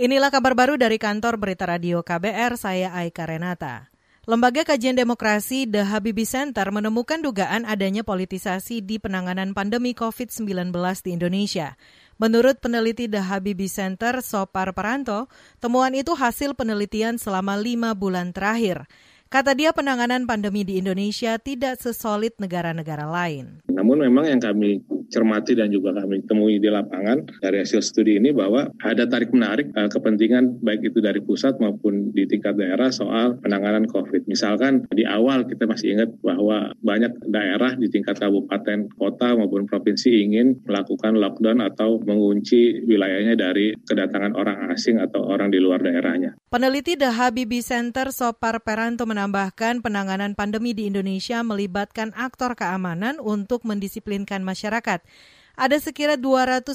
Inilah kabar baru dari kantor Berita Radio KBR, saya Aika Renata. Lembaga Kajian Demokrasi The Habibie Center menemukan dugaan adanya politisasi di penanganan pandemi COVID-19 di Indonesia. Menurut peneliti The Habibie Center, Sopar Peranto, temuan itu hasil penelitian selama lima bulan terakhir. Kata dia penanganan pandemi di Indonesia tidak sesolid negara-negara lain. Namun memang yang kami cermati dan juga kami temui di lapangan dari hasil studi ini bahwa ada tarik menarik uh, kepentingan baik itu dari pusat maupun di tingkat daerah soal penanganan COVID. Misalkan di awal kita masih ingat bahwa banyak daerah di tingkat kabupaten, kota maupun provinsi ingin melakukan lockdown atau mengunci wilayahnya dari kedatangan orang asing atau orang di luar daerahnya. Peneliti The Habibie Center Sopar Peranto menambahkan penanganan pandemi di Indonesia melibatkan aktor keamanan untuk mendisiplinkan masyarakat. Ada sekira 250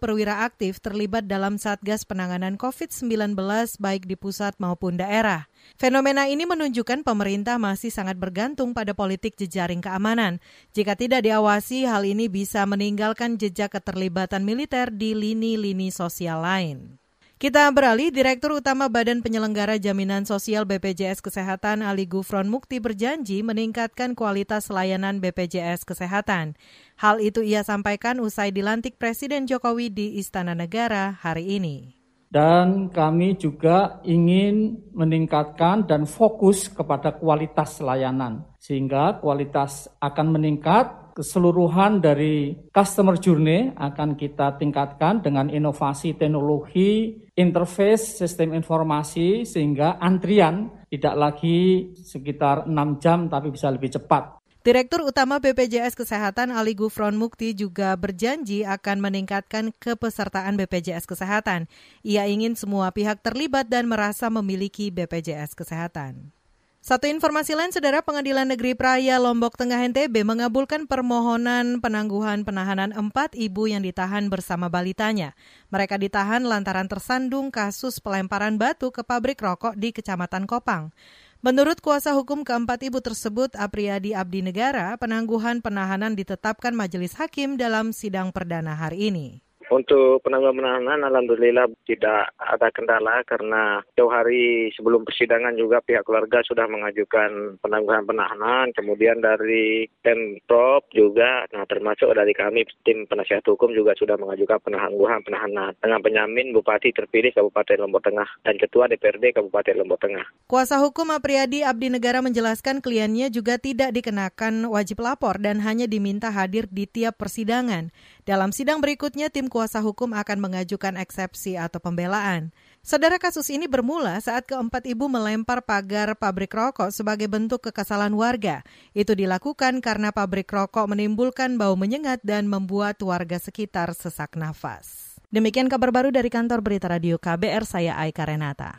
perwira aktif terlibat dalam Satgas Penanganan COVID-19 baik di pusat maupun daerah. Fenomena ini menunjukkan pemerintah masih sangat bergantung pada politik jejaring keamanan. Jika tidak diawasi, hal ini bisa meninggalkan jejak keterlibatan militer di lini-lini sosial lain. Kita beralih, Direktur Utama Badan Penyelenggara Jaminan Sosial BPJS Kesehatan Ali Gufron Mukti berjanji meningkatkan kualitas layanan BPJS Kesehatan. Hal itu ia sampaikan usai dilantik Presiden Jokowi di Istana Negara hari ini. Dan kami juga ingin meningkatkan dan fokus kepada kualitas layanan, sehingga kualitas akan meningkat keseluruhan dari customer journey akan kita tingkatkan dengan inovasi teknologi, interface sistem informasi sehingga antrian tidak lagi sekitar 6 jam tapi bisa lebih cepat. Direktur Utama BPJS Kesehatan Ali Gufron Mukti juga berjanji akan meningkatkan kepesertaan BPJS Kesehatan. Ia ingin semua pihak terlibat dan merasa memiliki BPJS Kesehatan. Satu informasi lain, Saudara Pengadilan Negeri Praya Lombok Tengah NTB mengabulkan permohonan penangguhan penahanan empat ibu yang ditahan bersama balitanya. Mereka ditahan lantaran tersandung kasus pelemparan batu ke pabrik rokok di Kecamatan Kopang. Menurut kuasa hukum keempat ibu tersebut, Apriyadi Abdi Negara, penangguhan penahanan ditetapkan majelis hakim dalam sidang perdana hari ini. Untuk penangguhan penahanan, alhamdulillah tidak ada kendala karena jauh hari sebelum persidangan juga pihak keluarga sudah mengajukan penangguhan penahanan. Kemudian dari Pemprov juga, nah termasuk dari kami tim penasihat hukum juga sudah mengajukan penangguhan penahanan dengan penyamin Bupati terpilih Kabupaten Lombok Tengah dan Ketua DPRD Kabupaten Lombok Tengah. Kuasa hukum Apriyadi Abdi Negara menjelaskan kliennya juga tidak dikenakan wajib lapor dan hanya diminta hadir di tiap persidangan. Dalam sidang berikutnya, tim kuasa hukum akan mengajukan eksepsi atau pembelaan. Saudara kasus ini bermula saat keempat ibu melempar pagar pabrik rokok sebagai bentuk kekesalan warga. Itu dilakukan karena pabrik rokok menimbulkan bau menyengat dan membuat warga sekitar sesak nafas. Demikian kabar baru dari kantor Berita Radio KBR, saya Aika Renata.